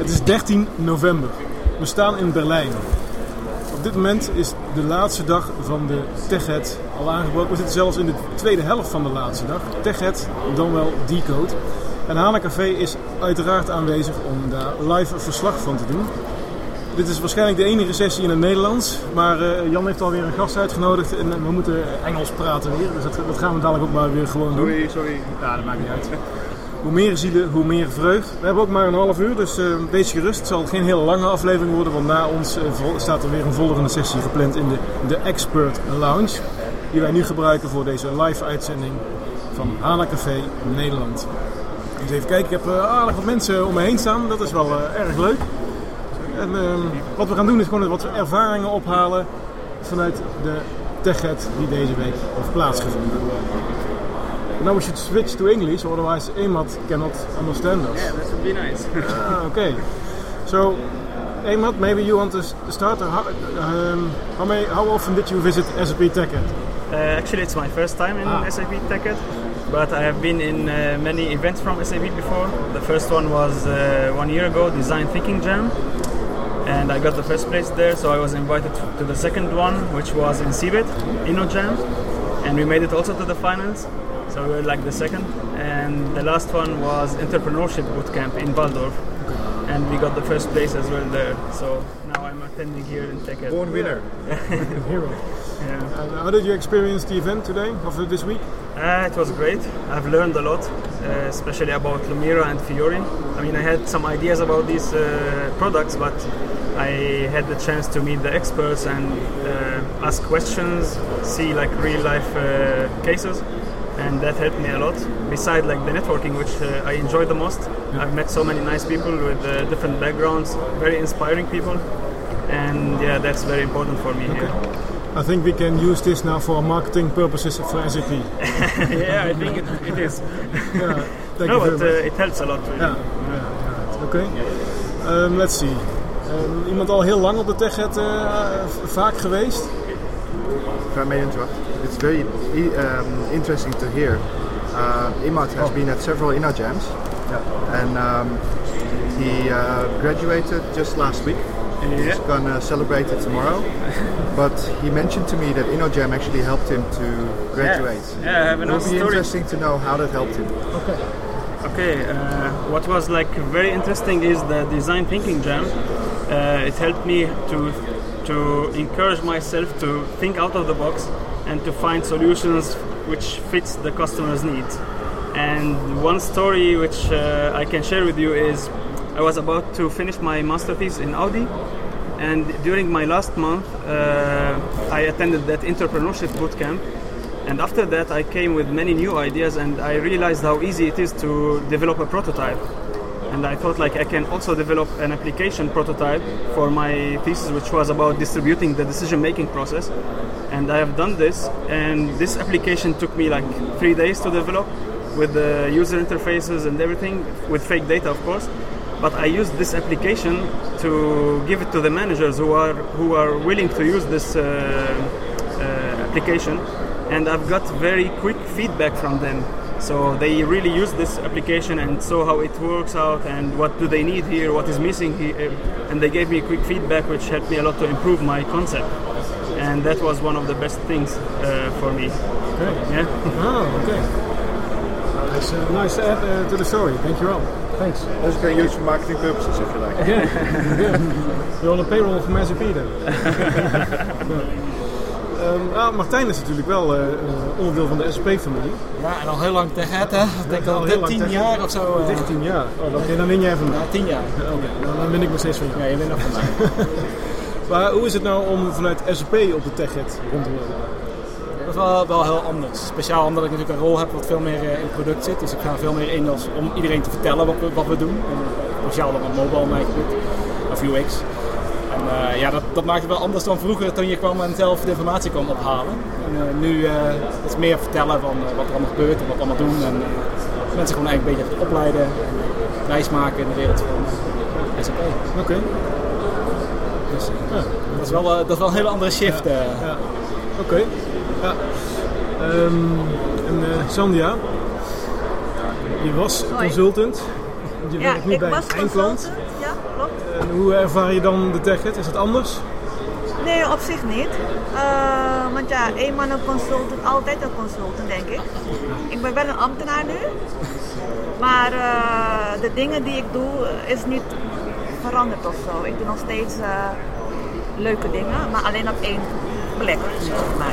Het is 13 november. We staan in Berlijn. Op dit moment is de laatste dag van de TechHead al aangebroken. We zitten zelfs in de tweede helft van de laatste dag. TechHead, dan wel Decode. En Hana Café is uiteraard aanwezig om daar live verslag van te doen. Dit is waarschijnlijk de enige sessie in het Nederlands. Maar eh, Jan heeft alweer een gast uitgenodigd en we moeten Engels praten weer. Dus dat, dat gaan we dadelijk ook maar weer gewoon doen. Sorry, sorry. Ja, dat maakt niet uit. Hoe meer zielen, hoe meer vreugd. We hebben ook maar een half uur, dus uh, wees gerust. Het zal geen hele lange aflevering worden, want na ons uh, staat er weer een volgende sessie gepland in de, de Expert Lounge. Die wij nu gebruiken voor deze live uitzending van Hana Café Nederland. Dus even kijken, ik heb uh, aardig wat mensen om me heen staan. Dat is wel erg leuk. En ehm, wat we gaan doen is gewoon wat ervaringen ophalen vanuit de TechEd die deze week heeft plaatsgevonden. Now we should switch to English, otherwise Emad cannot understand us. Yeah, that would be nice. ah, okay. So, Emad, maybe you want to start. How, um, how, may, how often did you visit SAP TechEd? Uh, actually, it's my first time in ah. SAP TechEd, but I have been in uh, many events from SAP before. The first one was uh, one year ago, Design Thinking Jam, and I got the first place there. So I was invited to the second one, which was in Cebit, InnoJam, and we made it also to the finals. So we were like the second, and the last one was entrepreneurship bootcamp in Waldorf, and we got the first place as well there. So now I'm attending here in TechEd. Born winner, hero. Yeah. And how did you experience the event today, after this week? Uh, it was great. I've learned a lot, uh, especially about Lumira and Fiori. I mean, I had some ideas about these uh, products, but I had the chance to meet the experts and uh, ask questions, see like real life uh, cases and that helped me a lot. Besides, like the networking, which uh, I enjoy the most, yeah. I've met so many nice people with uh, different backgrounds, very inspiring people, and yeah, that's very important for me okay. here. I think we can use this now for marketing purposes for SAP. yeah, I think it, it is. yeah, no, but uh, it helps a lot. Really. Yeah, yeah, okay. Um, let's see. Um, iemand al heel lang op de TechHead uh, vaak geweest? If I may interrupt, it's very um, interesting to hear. Uh, Imad has oh. been at several INA jams, yeah. and um, he uh, graduated just last week. Yeah. He's gonna celebrate it tomorrow. but he mentioned to me that InnoJam actually helped him to graduate. Yeah, yeah I have It would be story. interesting to know how that helped him. Okay. Okay, uh, what was like very interesting is the design thinking jam. Uh, it helped me to to encourage myself to think out of the box and to find solutions which fits the customer's needs. And one story which uh, I can share with you is I was about to finish my master thesis in Audi, and during my last month, uh, I attended that entrepreneurship bootcamp. And after that, I came with many new ideas, and I realized how easy it is to develop a prototype. And I thought like I can also develop an application prototype for my thesis, which was about distributing the decision-making process. And I have done this, and this application took me like three days to develop with the user interfaces and everything, with fake data, of course but I used this application to give it to the managers who are who are willing to use this uh, uh, application, and I've got very quick feedback from them. So they really use this application and saw how it works out and what do they need here, what is missing here, and they gave me quick feedback, which helped me a lot to improve my concept. And that was one of the best things uh, for me. Okay. Yeah. Oh, okay. Nice, uh, nice to add uh, to the story. Thank you all. Thanks. Also can use for marketing purposes if you like. Yeah, yeah. You're on the payroll from SAP then. Um, ah, Martijn is natuurlijk wel uh, onderdeel van de SAP-familie. Ja, en al heel lang tegen het, hè? Ik denk al 13 jaar of zo. Uh, 13 jaar? Oh, dan, dan win jij van mij. Ja, 10 jaar. Oké, okay, dan, win ik nog steeds van jou. Ja, je wint nog van mij. maar hoe is het nou om vanuit SAP op de TechHead rond te lopen? Dat is wel, wel heel anders. Speciaal omdat ik natuurlijk een rol heb wat veel meer in het product zit. Dus ik ga veel meer in als, om iedereen te vertellen wat we, wat we doen. En speciaal dan op mobile gebied. Of UX. En uh, ja, dat, dat maakt het wel anders dan vroeger toen je kwam en zelf de informatie kon ophalen. En uh, nu uh, is meer vertellen van wat er allemaal gebeurt en wat we allemaal doen. En mensen gewoon eigenlijk een beetje opleiden en reis maken in de wereld van SAP. Oké. Okay. Dus ja. dat, is wel, dat is wel een hele andere shift. Ja. ja. Oké. Okay. Ja. Um, en Sandia, je was Hoi. consultant. Je ja, werkt nu ik bij was een eindklant. Hoe ervaar je dan de TechEd? Is het anders? Nee, op zich niet. Uh, want ja, één man een consultant, altijd een consultant, denk ik. Ik ben wel een ambtenaar nu. Maar uh, de dingen die ik doe, is niet veranderd of zo. Ik doe nog steeds uh, leuke dingen, maar alleen op één plek, zeg maar.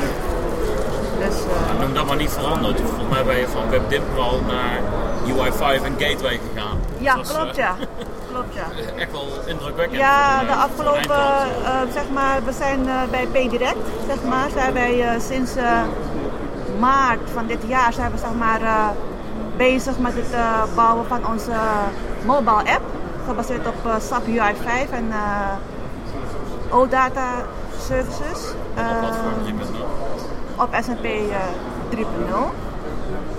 Dus, uh, Noem dat maar niet veranderd. Volgens mij ben je van WebDimpro naar UI5 en Gateway gegaan. Ja, klopt ja. klopt ja. Echt wel indrukwekkend. Ja, de afgelopen, uh, zeg maar, we zijn uh, bij PDirect, zeg maar, zijn wij sinds maart van dit jaar zijn we zeg maar bezig met het bouwen van onze mobile app, gebaseerd op SAP UI5 en OData services. op SNP 3.0.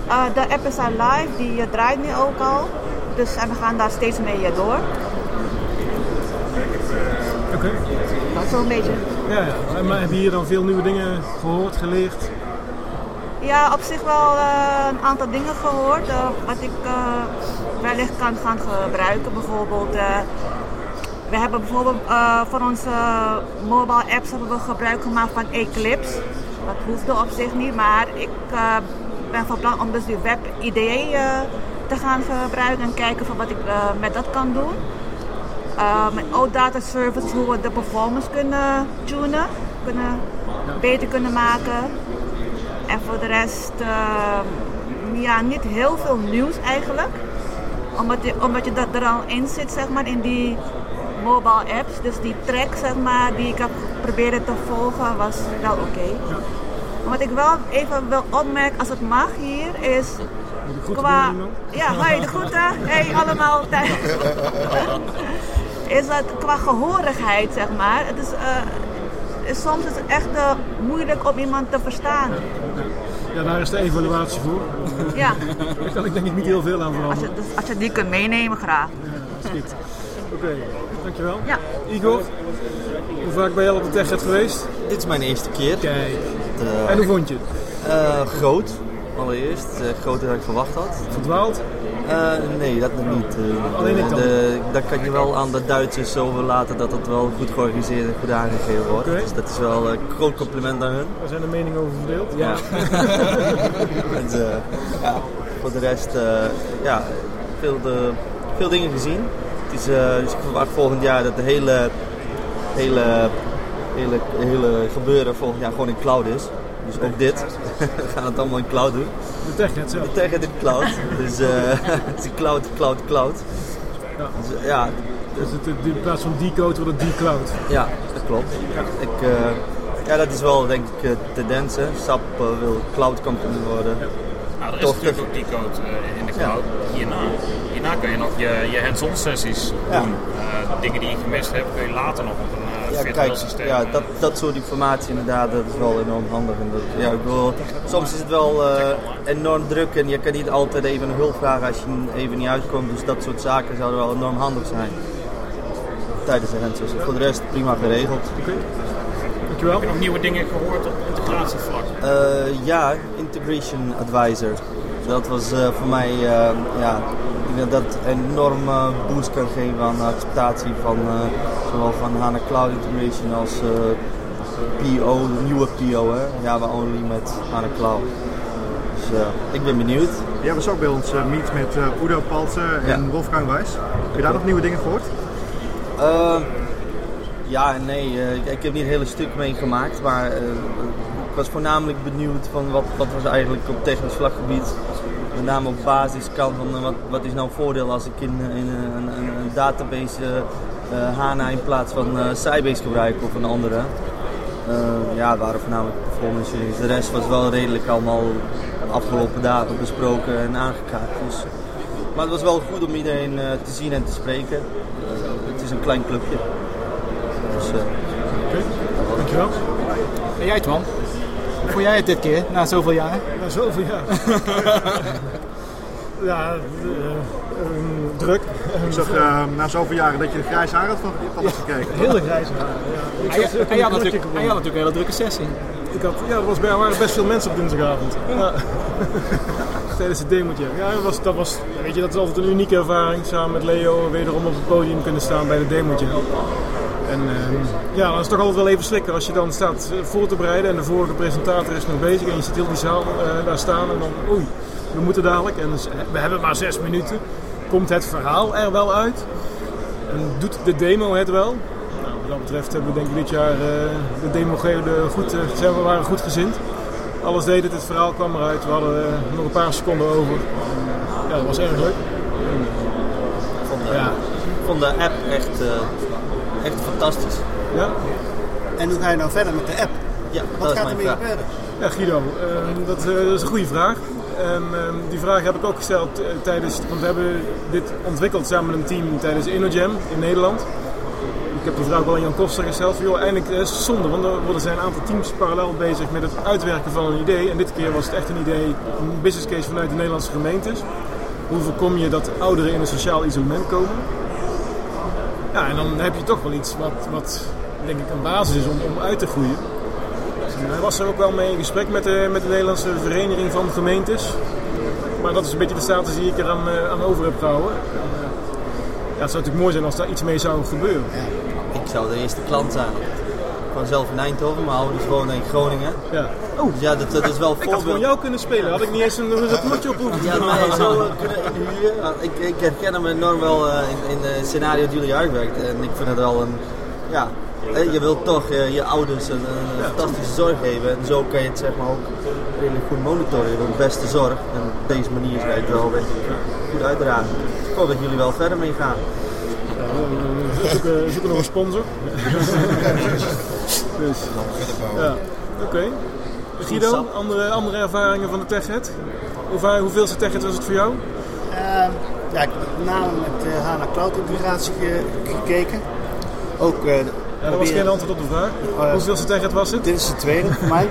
Uh, de app is al live, die draait nu ook al. Dus en we gaan daar steeds mee uh, door. Oké. Okay. Dat is zo'n beetje. Ja, ja. Maar heb je hier dan veel nieuwe dingen gehoord, geleerd? Ja, op zich wel een aantal dingen gehoord. wat ik wellicht kan gaan gebruiken. Bijvoorbeeld, we hebben bijvoorbeeld voor onze mobile apps hebben we gebruik gemaakt van Eclipse. Dat hoefde op zich niet, maar ik ben van plan om dus die web IDE uh, te gaan gebruiken en kijken van wat ik uh, met dat kan doen. Uh, met OData Services, hoe we de performance kunnen tunen, kunnen, beter kunnen maken. En voor de rest, ja, niet heel veel nieuws eigenlijk. Omdat je, omdat je dat er al in zit, zeg maar, in die mobile apps. Dus die track, zeg maar, die ik heb proberen te volgen, was wel oké. Okay. Wat ik wel even wil opmerken, als het mag hier, is qua... Ja, hoi, de groeten. Hey, allemaal. is dat qua gehoorigheid, zeg maar. Het is, uh, is, soms is het echt uh, moeilijk om iemand te verstaan. Ja, daar is de evaluatie voor. Ja. daar kan ik denk ik niet heel veel aan veranderen. Als je, dus als je die kunt meenemen, graag. Ja, Oké, okay, dankjewel. Ja. Igor, hoe vaak ben je al op de TechEd geweest? Dit is mijn eerste keer. Kijk. En hoe vond je het? Uh, groot, allereerst. Uh, groter dan ik verwacht had. Verdwaald? nee, dat nog niet. Alleen ik dan? De, dat kan je wel aan de Duitsers overlaten dat het wel goed georganiseerd en goed aangegeven wordt. Okay. Dus dat is wel een groot compliment aan hun. Daar zijn de meningen over verdeeld. Ja. en, ja voor de rest, ja, veel, de, veel dingen gezien. Het is, dus ik verwacht volgend jaar dat de hele, hele hele, hele gebeuren volgend jaar gewoon in cloud is. Dus ook dit. we gaan het allemaal in cloud doen. De TechNet zelf. De TechNet in cloud. dus uh, het is cloud, cloud, cloud. Ja. Dus, ja, dus het, in plaats van decode wordt het decloud. Ja, dat klopt. Ja. Ik, uh, ja, dat is wel denk ik de tendens. Hè. SAP uh, wil cloud company worden. Ja. Nou, er is natuurlijk ook decode in de cloud. Hierna, hierna kun je nog je, je hands-on sessies doen. dingen die je gemist hebt, kun je later nog op ja, kijk, ja, dat, dat soort informatie inderdaad, dat is wel enorm handig. En dat, ja, ik bedoel, soms is het wel uh, enorm druk en je kan niet altijd even een hulp vragen als je even niet uitkomt. Dus dat soort zaken zouden wel enorm handig zijn tijdens de handsets. Voor de rest prima geregeld. Okay. Dankjewel. Heb je nog nieuwe dingen gehoord op integratievlak? Uh, ja, Integration Advisor. Dat was uh, voor mij, ja, ik denk dat dat een enorme boost kan geven aan de acceptatie van Zowel van HANA Cloud Integration als uh, PO, de nieuwe PO, hè? Java Only met HANA Cloud. Dus ik ben benieuwd. Jij was ook bij ons meet met Udo Paltzer en ja. Wolfgang Wijs. Heb je daar nog nieuwe dingen gehoord? ja en nee. ik heb niet een hele stuk meegemaakt, maar ik was voornamelijk benieuwd van wat, wat was eigenlijk op technisch vlakgebied met name op basiskant van wat, wat is nou een voordeel als ik in, in een, een, een database uh, HANA in plaats van uh, Sybase gebruiken of een andere. Uh, ja, het waren voornamelijk performance units. De rest was wel redelijk allemaal de afgelopen dagen besproken en aangekaart. Dus, maar het was wel goed om iedereen te zien en te spreken. het is een klein clubje. Dus, Oké, okay. dankjewel. En jij Twan? Hoe vond jij het dit keer, na zoveel jaar? Na zoveel jaar? ja, um, druk. Ik zag uh, na zoveel jaren dat je de grijze haar had van, van ja, gekeken. Hele grijze haar, ja. Hij, hij, hij, had natuurlijk, had natuurlijk een hele drukke sessie. Ik had, ja, er was bij, waren best veel mensen op dinsdagavond. Ja. tijdens het demootje. Ja, dat was, dat was, weet je, dat is altijd een unieke ervaring. Samen met Leo wederom op het podium kunnen staan bij de demootje. En ehm, ja, dan is het toch altijd wel even slikken als je dan staat eh, voor te bereiden en de vorige presentator is nog bezig en je ziet heel die zaal eh, daar staan en dan oei, we moeten dadelijk en dus, eh, we hebben maar zes minuten. Komt het verhaal er wel uit? En doet de demo het wel? Nou, wat dat betreft hebben we denk ik dit jaar de demo goed, zijn we waren goed gezind. Alles deed het, het verhaal kwam eruit. We hadden nog een paar seconden over. Ja, dat was erg leuk. Ik vond de, Ja. de app echt, echt fantastisch. Ja, En hoe ga je nou verder met de app? Ja, Wat gaat ermee vraag. gebeuren? Ja, Guido, ehm, dat, eh, dat is een goede vraag. Ehm, ehm, die vraag heb ik ook gesteld eh, tijdens, want we hebben dit ontwikkeld samen met een team tijdens InnoJam in Nederland. Ik heb die vraag wel aan Jan Koster gesteld. Van, joh, eindelijk eh, is het zonde, want er worden zijn een aantal teams parallel bezig met het uitwerken van een idee. En dit keer was het echt een idee, een business case vanuit de Nederlandse gemeentes. Hoe voorkom je dat ouderen in een sociaal isolement komen? Ja, en dan heb je toch wel iets wat, wat denk ik een basis is om, om uit te groeien. En Hij was er ook wel mee in gesprek met de, met de Nederlandse Vereniging van Gemeentes. Maar dat is een beetje de status die ik er aan, eh, aan over heb gehouden. En, eh, ja, het zou natuurlijk mooi zijn als daar iets mee zou gebeuren. Ik zou de eerste klant zijn. Woon zelf in Eindhoven, mijn ouders wonen in Groningen. Ja. Dus ja, dat, dat is wel Ik had gewoon voorbeeld. jou kunnen spelen, had ik niet eens een, rapportje op hoeven Ja, zo eh, kunnen inhuren. Want Ik, ik herken hem enorm wel eh, in, in het scenario dat jullie uitwerkt. En ik vind het wel een... Ja, eh, je wilt toch je ouders een, een fantastische zorg geven. En zo kan je het zeg maar ook redelijk goed monitoren. De beste zorg. En op deze manier je het wel goed uitdragen. Ik hoop dat jullie wel verder mee gaan. We zoeken, zoeken nog een sponsor. dus, ja, oké. Guido, andere, andere ervaringen van de TechHead? Hoeveel, hoeveelste TechHead was het voor jou? Ehm, ja, ik heb met name met eh, HANA Cloud integratie ge- gekeken. Ook, eh, Ja, dat was geen antwoord op de vraag. ja. Hoeveelste TechHead was het? Dit is de tweede voor mij.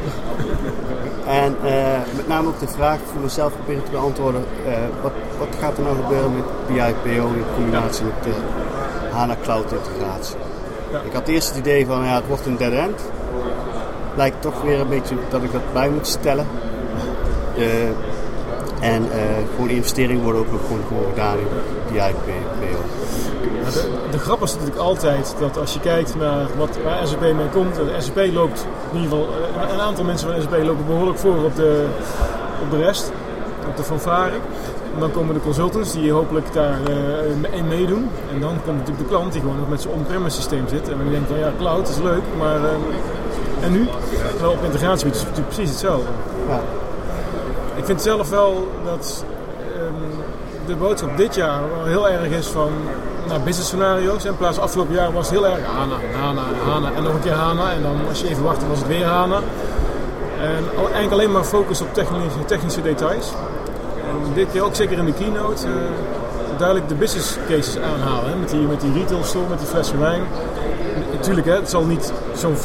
En eh, met name ook de vraag voor mezelf proberen te beantwoorden. eh, wat, wat gaat er nou gebeuren met BI-PO in combinatie met de HANA Cloud integratie? Ik had eerst het idee van ja, het wordt een dead end. Lijkt toch weer een beetje dat ik dat bij moet stellen. Eh, en eh, gewoon die investeringen worden ook gewoon, gedaan in BI-PO. Ja, de, de grap is natuurlijk altijd dat als je kijkt naar wat, waar SAP mee komt. en SAP loopt in ieder geval, eh, een, een aantal mensen van SAP lopen behoorlijk voor op de, op de rest, op de fanfare. En dan komen de consultants die hopelijk daar eh, in meedoen. En dan komt natuurlijk de klant die gewoon nog met zijn on-premise systeem zit. En dan denkt van ja, cloud is leuk, maar eh, en nu? Wel op integratiegebied is het natuurlijk precies hetzelfde. Ja. Ik vind zelf wel dat ehm, de boodschap dit jaar wel heel erg is van naar business scenario's. In plaats van afgelopen jaar was het heel erg HANA, HANA, HANA en nog een keer HANA. En dan als je even wachtte was het weer HANA. En al- eigenlijk alleen maar focus op technische, technische details. Dit keer ook zeker in de keynote eh, duidelijk de business cases aanhalen. Hè? Met, die, met die retail store, met die flessen wijn. Natuurlijk, hè, het zal niet, zo'n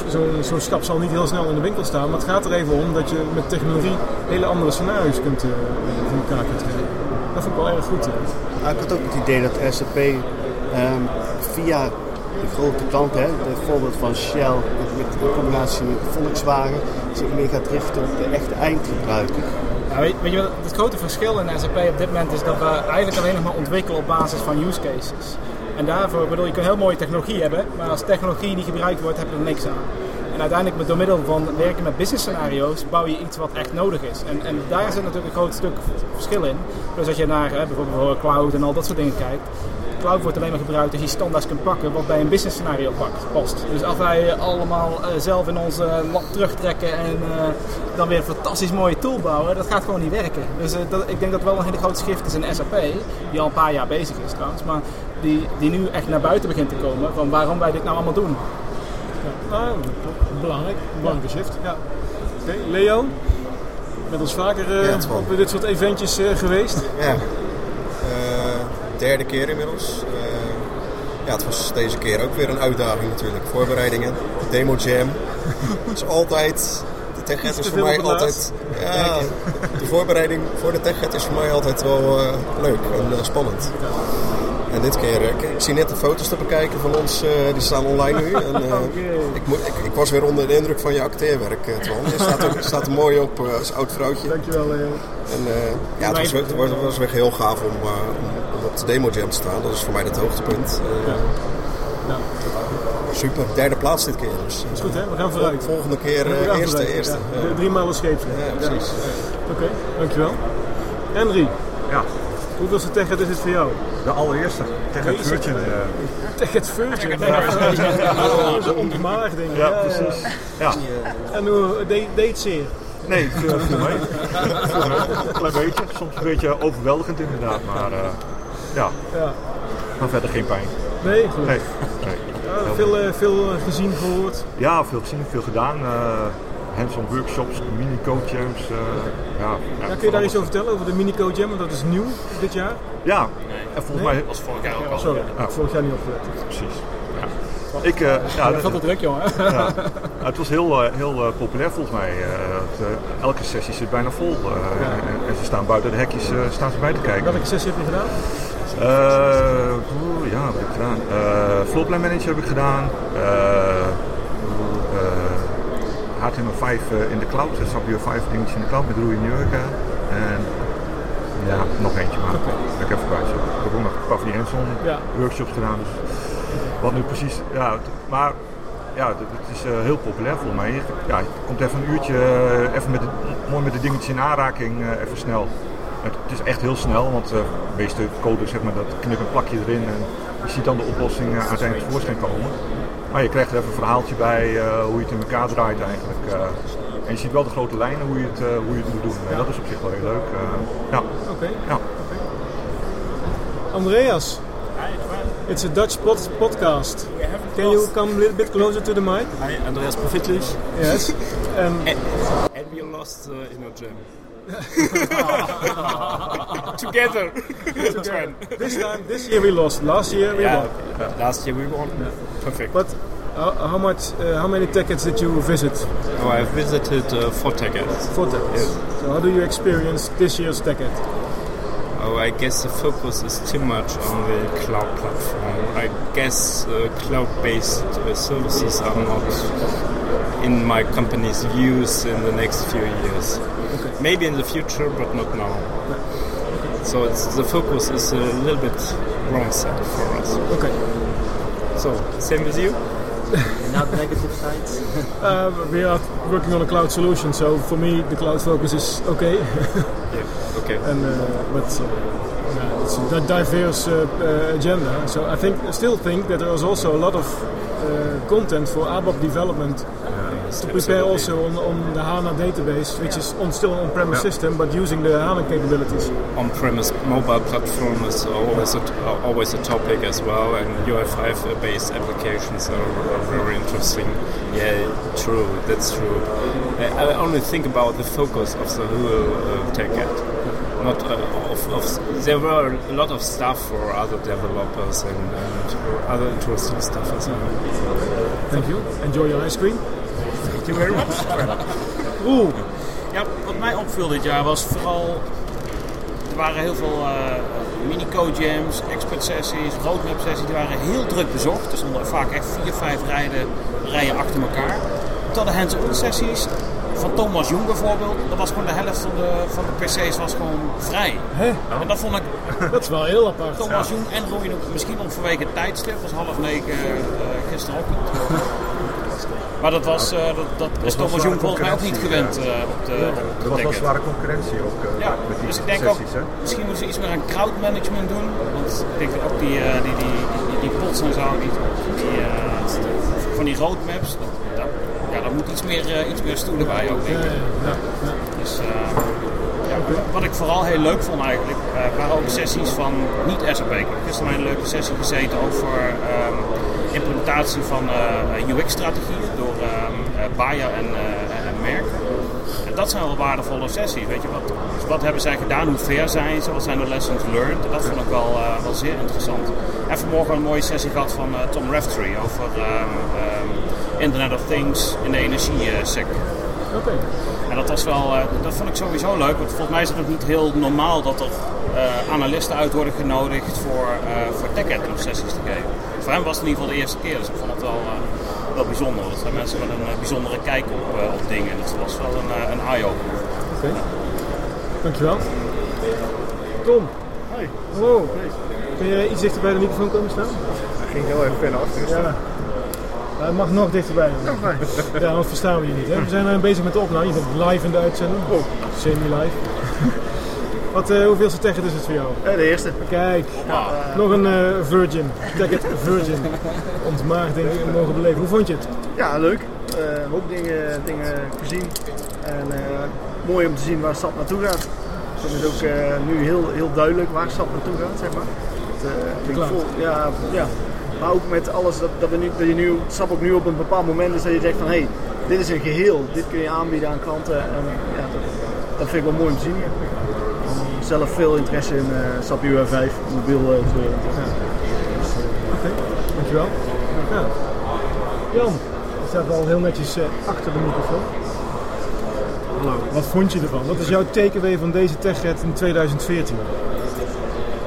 zo'n stap zal niet heel snel in de winkel staan. Maar het gaat er even om dat je met technologie hele andere scenario's kunt, eh, voor elkaar kunt krijgen. Dat vond ik wel erg goed. ik had ook het idee dat SAP ehm, via de grote klanten, hè, het voorbeeld van Shell met, in combinatie met Volkswagen, zich meer gaat richten op de echte eindgebruiker. Weet je wat het grote verschil in SAP op dit moment is dat we eigenlijk alleen nog maar ontwikkelen op basis van use cases. En daarvoor, bedoel, je kunt heel mooie technologie hebben, maar als technologie niet gebruikt wordt, heb je er niks aan. En uiteindelijk met door middel van werken met business scenario's bouw je iets wat echt nodig is. En, en daar zit natuurlijk een groot stuk verschil in. Dus als je naar hè, bijvoorbeeld cloud en al dat soort dingen kijkt. Cloud wordt alleen maar gebruikt als je standaards kunt pakken wat bij een business scenario past. Dus als wij allemaal eh, zelf in onze lab terugtrekken en eh, dan weer een fantastisch mooie tool bouwen, dat gaat gewoon niet werken. Dus eh, dat, ik denk dat wel een hele grote shift is in SAP, die al een paar jaar bezig is trouwens, maar die, die nu echt naar buiten begint te komen van waarom wij dit nou allemaal doen. Ja, nou, belangrijk, belangrijke shift. Ja. Oké, Leo, met ons vaker Ja, op dit soort eventjes eh, geweest. Ja. Derde keer inmiddels. Eh, ja, het was deze keer ook weer een uitdaging natuurlijk. Voorbereidingen, demo jam. Het is altijd, TechEd Iets is voor mij altijd... Ja, de voorbereiding voor de TechEd is voor mij altijd wel eh, leuk en eh, spannend. En dit keer, eh, ik, ik zie net de foto's te bekijken van ons, eh, die staan online nu. En, eh, ik, ik, ik was weer onder de indruk van je acteerwerk, eh, Twan. Je staat er, staat er mooi op als oud vrouwtje. Dankjewel Leo. En, eh, ja, het was, weer- het was, het was weer heel gaaf om, eh, om, om op de demo jam te staan. Dat is voor mij het hoogtepunt. Eh, Ja. Super, derde plaats dit keer. Dus, Is goed hè, we gaan vooruit. Volgende keer eh, eerste, vooruit, eerste. ja. Drie malen scheepsrecht. Ja, precies. Oké, dankjewel. Henry, Ja, hoeveelste TechEd is het voor jou? de allereerste. Tegen het vuurtje. eh, TechEd Virgin. Ja, Zo ontmaagd ding. ja, precies. Ja. En hoe deed deed het zeer? Nee, het viel mee. Een klein beetje. Soms een beetje overweldigend inderdaad. Maar eh, ja, Ja. maar verder geen pijn. Nee, goed. Nee. nee. Ja, veel, eh, veel gezien, gehoord. Ja, veel gezien, veel gedaan. eh hands-on workshops, mini-code jams. eh, ja, ja, Ja, kun je daar iets over vertellen, over de Mini Code Jam? Want dat is nieuw dit jaar. Ja, en volgens Nee? mij... Dat was vorig jaar ook al. Sorry, Ja. vorig jaar niet opgelet. Precies. Ik, eh, ja, Dat gaat het druk, jongen. Ja. Het was heel, eh, heel populair volgens mij. Het, elke sessie zit bijna vol. eh, en, en ze staan buiten de hekjes staan ze bij te kijken. Welke sessie heb je gedaan? Eh, oeh, ja, wat heb ik gedaan? Eh Floorplan Manager heb ik gedaan. Eh, eh, HTML5 eh, in de cloud, het SAP 5 dingetje in de cloud met Roei Njurka. En ja, nog eentje, maar ik even kwijt. Ik heb ook nog Ja. workshops gedaan. Dus wat nu precies, ja, maar ja, het, is eh, heel populair volgens mij. Ja, je komt even een uurtje eh, even met de, mooi met de dingetjes in aanraking, even snel. Het, is echt heel snel, want de meeste code, zeg maar, dat knip een plakje erin en je ziet dan de oplossing uiteindelijk tevoorschijn komen. Maar je krijgt er even een verhaaltje bij eh, hoe je het in elkaar draait eigenlijk. eh. en je ziet wel de grote lijnen hoe je het, eh, hoe je het moet doen. En dat is op zich wel heel leuk. eh. ja. Oké. Ja. Andreas. It's a Dutch pod podcast. Can you come a little bit closer to the mic? Hi, Andreas Profitlich. Yes. And And we lost uh, in a jam. Together. this time, this year we lost. Last year we yeah, won. last year we won. Perfect. But how, how much? Uh, how many tickets did you visit? oh, I visited uh, four tickets. Four tickets. Yes. So how do you experience this year's ticket? Oh, I guess the focus is too much on the cloud platform. I guess uh, cloud-based uh, services are not in my company's views in the next few years. Okay. Maybe in the future, but not now. So it's, the focus is a little bit wrong side for us. Okay. So same with you. Not negative sides. Uh, we are working on a cloud solution, so for me the cloud focus is okay. Yeah. Okay. and uh, but uh, it's a diverse uh, uh, agenda. So I think still think that there is also a lot of uh, content for ABAP development to prepare also on, on the HANA database, which is on still an on-premise system, but using the HANA capabilities. on-premise mobile platform is always a, always a topic as well, and UI5 based applications are, are very interesting. Yeah, true, that's true. I, I only think about the focus of the whole uh, TechEd. Not uh, of, of there were a lot of stuff for other developers and, and other interesting stuff as well. Thank you. Enjoy your ice cream. Oeh, Ja, wat mij opviel dit jaar was vooral. Er waren heel veel eh mini-code jams, expert sessies, roadmap sessies. Die waren heel druk bezocht. Er stonden vaak echt vier, vijf rijden, rijen achter elkaar. Tot de hands-on sessies van Thomas Jung bijvoorbeeld. Dat was gewoon de helft van de, van de PC's was gewoon vrij. hè? En dat vond ik dat is wel heel apart. Thomas Jung en Roy misschien nog vanwege het tijdstip. was half negen uh, gisterochtend. Maar dat, was, uh, dat, dat is Thomas Jung volgens mij ook niet gewend uh, op de, op de Er was wel zware concurrentie ook eh, Ja, met die dus ik denk ook, sessies. Misschien moeten ze iets meer aan crowd management doen. Want ik denk dat ook die, uh, die, die, die, die pots en zo, die, die, uh, van die roadmaps, dat, ja, moet iets meer, uh, iets meer stoelen bij ook, denk ik. Ja, ja. Dus, ja, wat ik vooral heel leuk vond eigenlijk, uh, waren ook sessies van niet-SAP. Ik heb gisteren een leuke sessie gezeten over um, implementatie van UX-strategieën door um, Bayer en, en Merck. En dat zijn wel waardevolle sessies. Weet je, wat, wat hebben zij gedaan? Hoe ver zijn ze? Wat zijn de lessons learned? Dat vond ik wel, uh, wel zeer interessant. En vanmorgen een mooie sessie gehad van uh, Tom Raftery over um, um, Internet of Things in de energiesector. Oké. En dat was wel, eh, dat vond ik sowieso leuk, want volgens mij is het ook niet heel normaal dat er eh, analisten uit worden genodigd voor, uh, voor tech sessies te geven. Voor hem was het in ieder geval de eerste keer, dus ik vond het wel, eh, wel bijzonder. Dat zijn mensen met een eh, bijzondere kijk op, eh, op dingen. Dat was wel een, eh, een eye-opener. Oké. Dankjewel. Tom. Hoi. Hallo. Kun je iets dichter bij de microfoon komen staan? Hij ging heel even ver naar achteren staan. Ja. Hij mag nog dichterbij. Nog. Ja, anders verstaan we je niet. Hè? We zijn bezig met de opname. Je bent live in de uitzending. Oh. Semi-live. Wat, uh, hoeveelste Teget is het voor jou? Ja, de eerste. Kijk, nog een uh, Virgin. Teget Virgin. Ontmaagd denk ik mogen beleven. Hoe vond je het? Ja, leuk. Uh, een hoop dingen, dingen gezien. En mooi om te zien waar SAP naartoe gaat. Het is ook nu heel, heel duidelijk waar SAP naartoe gaat, zeg maar. Het, ik vol, ja, ja, maar ook met alles dat, dat, we nu, dat je nu, SAP ook nu op een bepaald moment is dat je zegt van hé, hey, dit is een geheel, dit kun je aanbieden aan klanten. En, ja, dat, dat vind ik wel mooi om te zien. Zelf veel interesse in uh, SAP UR5, mobiel uh, te ja. Oké, okay, dankjewel. Ja. Jan, je staat al heel netjes achter de microfoon. Hallo. Wat vond je ervan? Wat is jouw takeaway van deze TechRed in 2014?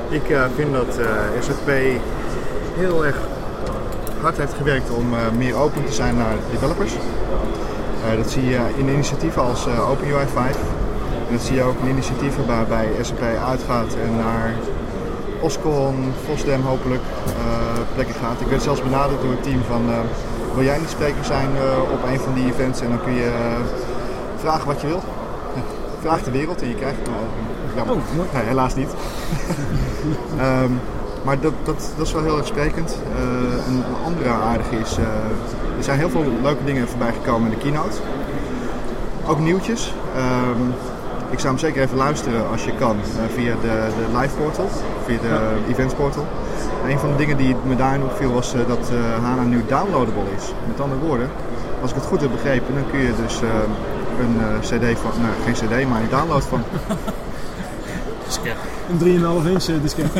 Ik vind dat SAP heel erg hard heeft gewerkt om uh, meer open te zijn naar developers. Uh, dat zie je in initiatieven als uh, OpenUI 5. En dat zie je ook in initiatieven waarbij SAP uitgaat en naar Oscon, Fosdem hopelijk plekken gaat. Ik werd zelfs benaderd door het team van wil jij niet spreker zijn op een van die events en dan kun je vragen wat je wil. Vraag de wereld en je krijgt het. jammer. Oh, nee, helaas niet. um, maar dat, dat, dat is wel heel erg sprekend. Uh, een andere aardige is, uh, er zijn heel veel leuke dingen voorbij gekomen in de keynote. Ook nieuwtjes. Um, ik zou hem zeker even luisteren als je kan uh, via de, de live portal, via de ja. events portal. En een van de dingen die me daarin opviel was dat HANA nu downloadable is. Met andere woorden, als ik het goed heb begrepen, dan kun je dus een cd van, nou geen cd, maar een download van een 3,5 inch disket.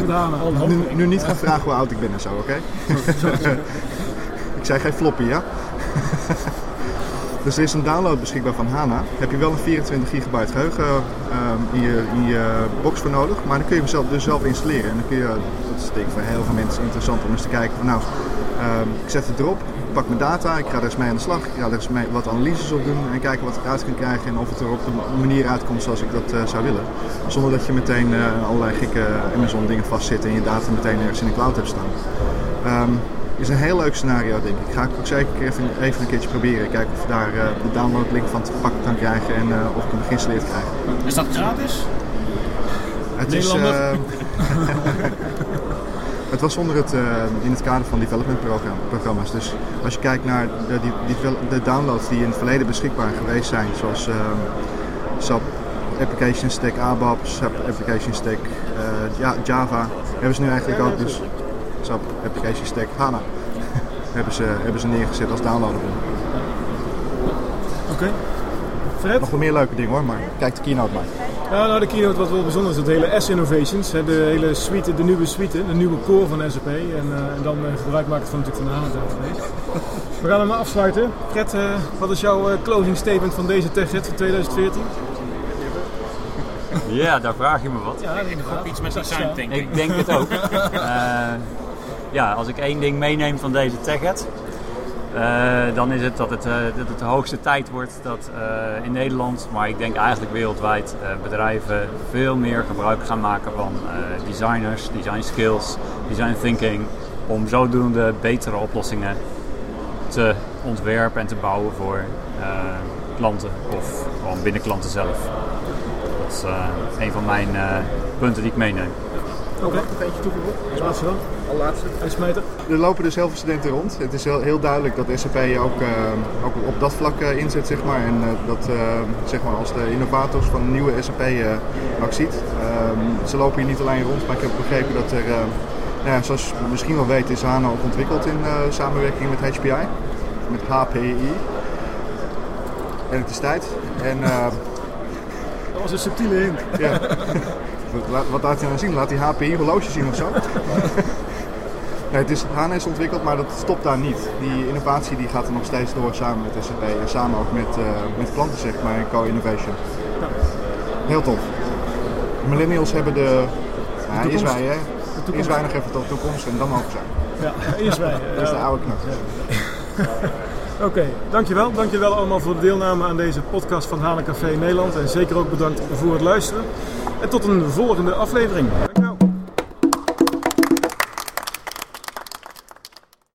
Met HANA. Nu, nu, niet gaan vragen hoe oud ik ben en zo, oké? Okay? ik zei geen floppy, ja? dus er is een download beschikbaar van HANA. Heb je wel een 24 gigabyte geheugen um, in, je, in je box voor nodig. Maar dan kun je hem zelf, dus zelf installeren. En dan kun je, dat is denk ik voor heel veel mensen interessant om eens te kijken van nou, um, ik zet het erop. Ik pak mijn data, ik ga er eens mee aan de slag. Ik ga er eens mee wat analyses op doen en kijken wat ik eruit kan krijgen en of het er op de manier uitkomt zoals ik dat uh, zou willen. Zonder dat je meteen uh, allerlei gekke Amazon dingen vastzit en je data meteen ergens in de cloud hebt staan. Um, is een heel leuk scenario, denk ik. Ga ik ook zeker even, even een keertje proberen. Kijken of ik daar uh, de downloadlink van te pakken kan krijgen en of ik hem geïnstalleerd krijg. Is dat gratis? Het is. Het was onder het, uh, in het kader van development programma's. Dus als je kijkt naar de, die, die, de downloads die in het verleden beschikbaar geweest zijn, zoals uh, SAP Application Stack ABAP, SAP Application Stack uh, Java, hebben ze nu eigenlijk ook dus SAP Application Stack HANA hebben, ze, hebben ze neergezet als downloadable. Oké. Okay. Fred? Nog wel meer leuke dingen hoor, maar kijk de keynote maar. Ja, nou de keynote wat wel bijzonder is, dat hele S-innovations, de hele suite, de nieuwe suite, de nieuwe core van SAP en, uh, en dan uh, gebruik maken van natuurlijk van de HANA We gaan hem maar afsluiten. Fred, uh, wat is jouw closing statement van deze TechRed van 2014? Ja, daar vraag je me wat. Ja, ik hoop iets met design thinking. Ik denk het ook. uh, ja, als ik één ding meeneem van deze TechEd, dan is het dat, het uh, dat het de hoogste tijd wordt dat in Nederland, maar ik denk eigenlijk wereldwijd, bedrijven veel meer gebruik gaan maken van designers, design skills, design thinking, om zodoende betere oplossingen te ontwerpen en te bouwen voor klanten of gewoon binnen klanten zelf. Dat is een van mijn punten die ik meeneem. Oké, okay. nog eentje toegevoegd. Als laatste dan? Al laatste. Uitsmijter. Er lopen dus heel veel studenten rond. Het is heel, heel duidelijk dat SAP ook, uh, ook op dat vlak inzet, zeg maar. En dat, zeg maar, als de innovators van de nieuwe SAP ook ziet. Ehm, ze lopen hier niet alleen rond, maar ik heb begrepen dat er, nou ja, zoals je misschien wel weet, is HANA ook ontwikkeld in samenwerking met HPI. Met HPI. En het is tijd. En, dat was een subtiele hint. Ja. Wat laat hij nou zien? Laat hij HPI horloge zien of zo? Nee, het is, HANA is ontwikkeld, maar dat stopt daar niet. Die innovatie die gaat er nog steeds door samen met SAP en samen ook met, eh, met klanten, zeg maar, in co-innovation. Heel tof. Millennials hebben de, ja, eerst wij hè, toekomst. eerst wij nog even tot de toekomst en dan mogen zijn. Ja, eerst wij. Dat is de oude knap. Oké, dankjewel. Dankjewel allemaal voor de deelname aan deze podcast van Halen Café Nederland. En zeker ook bedankt voor het luisteren. En tot een volgende aflevering.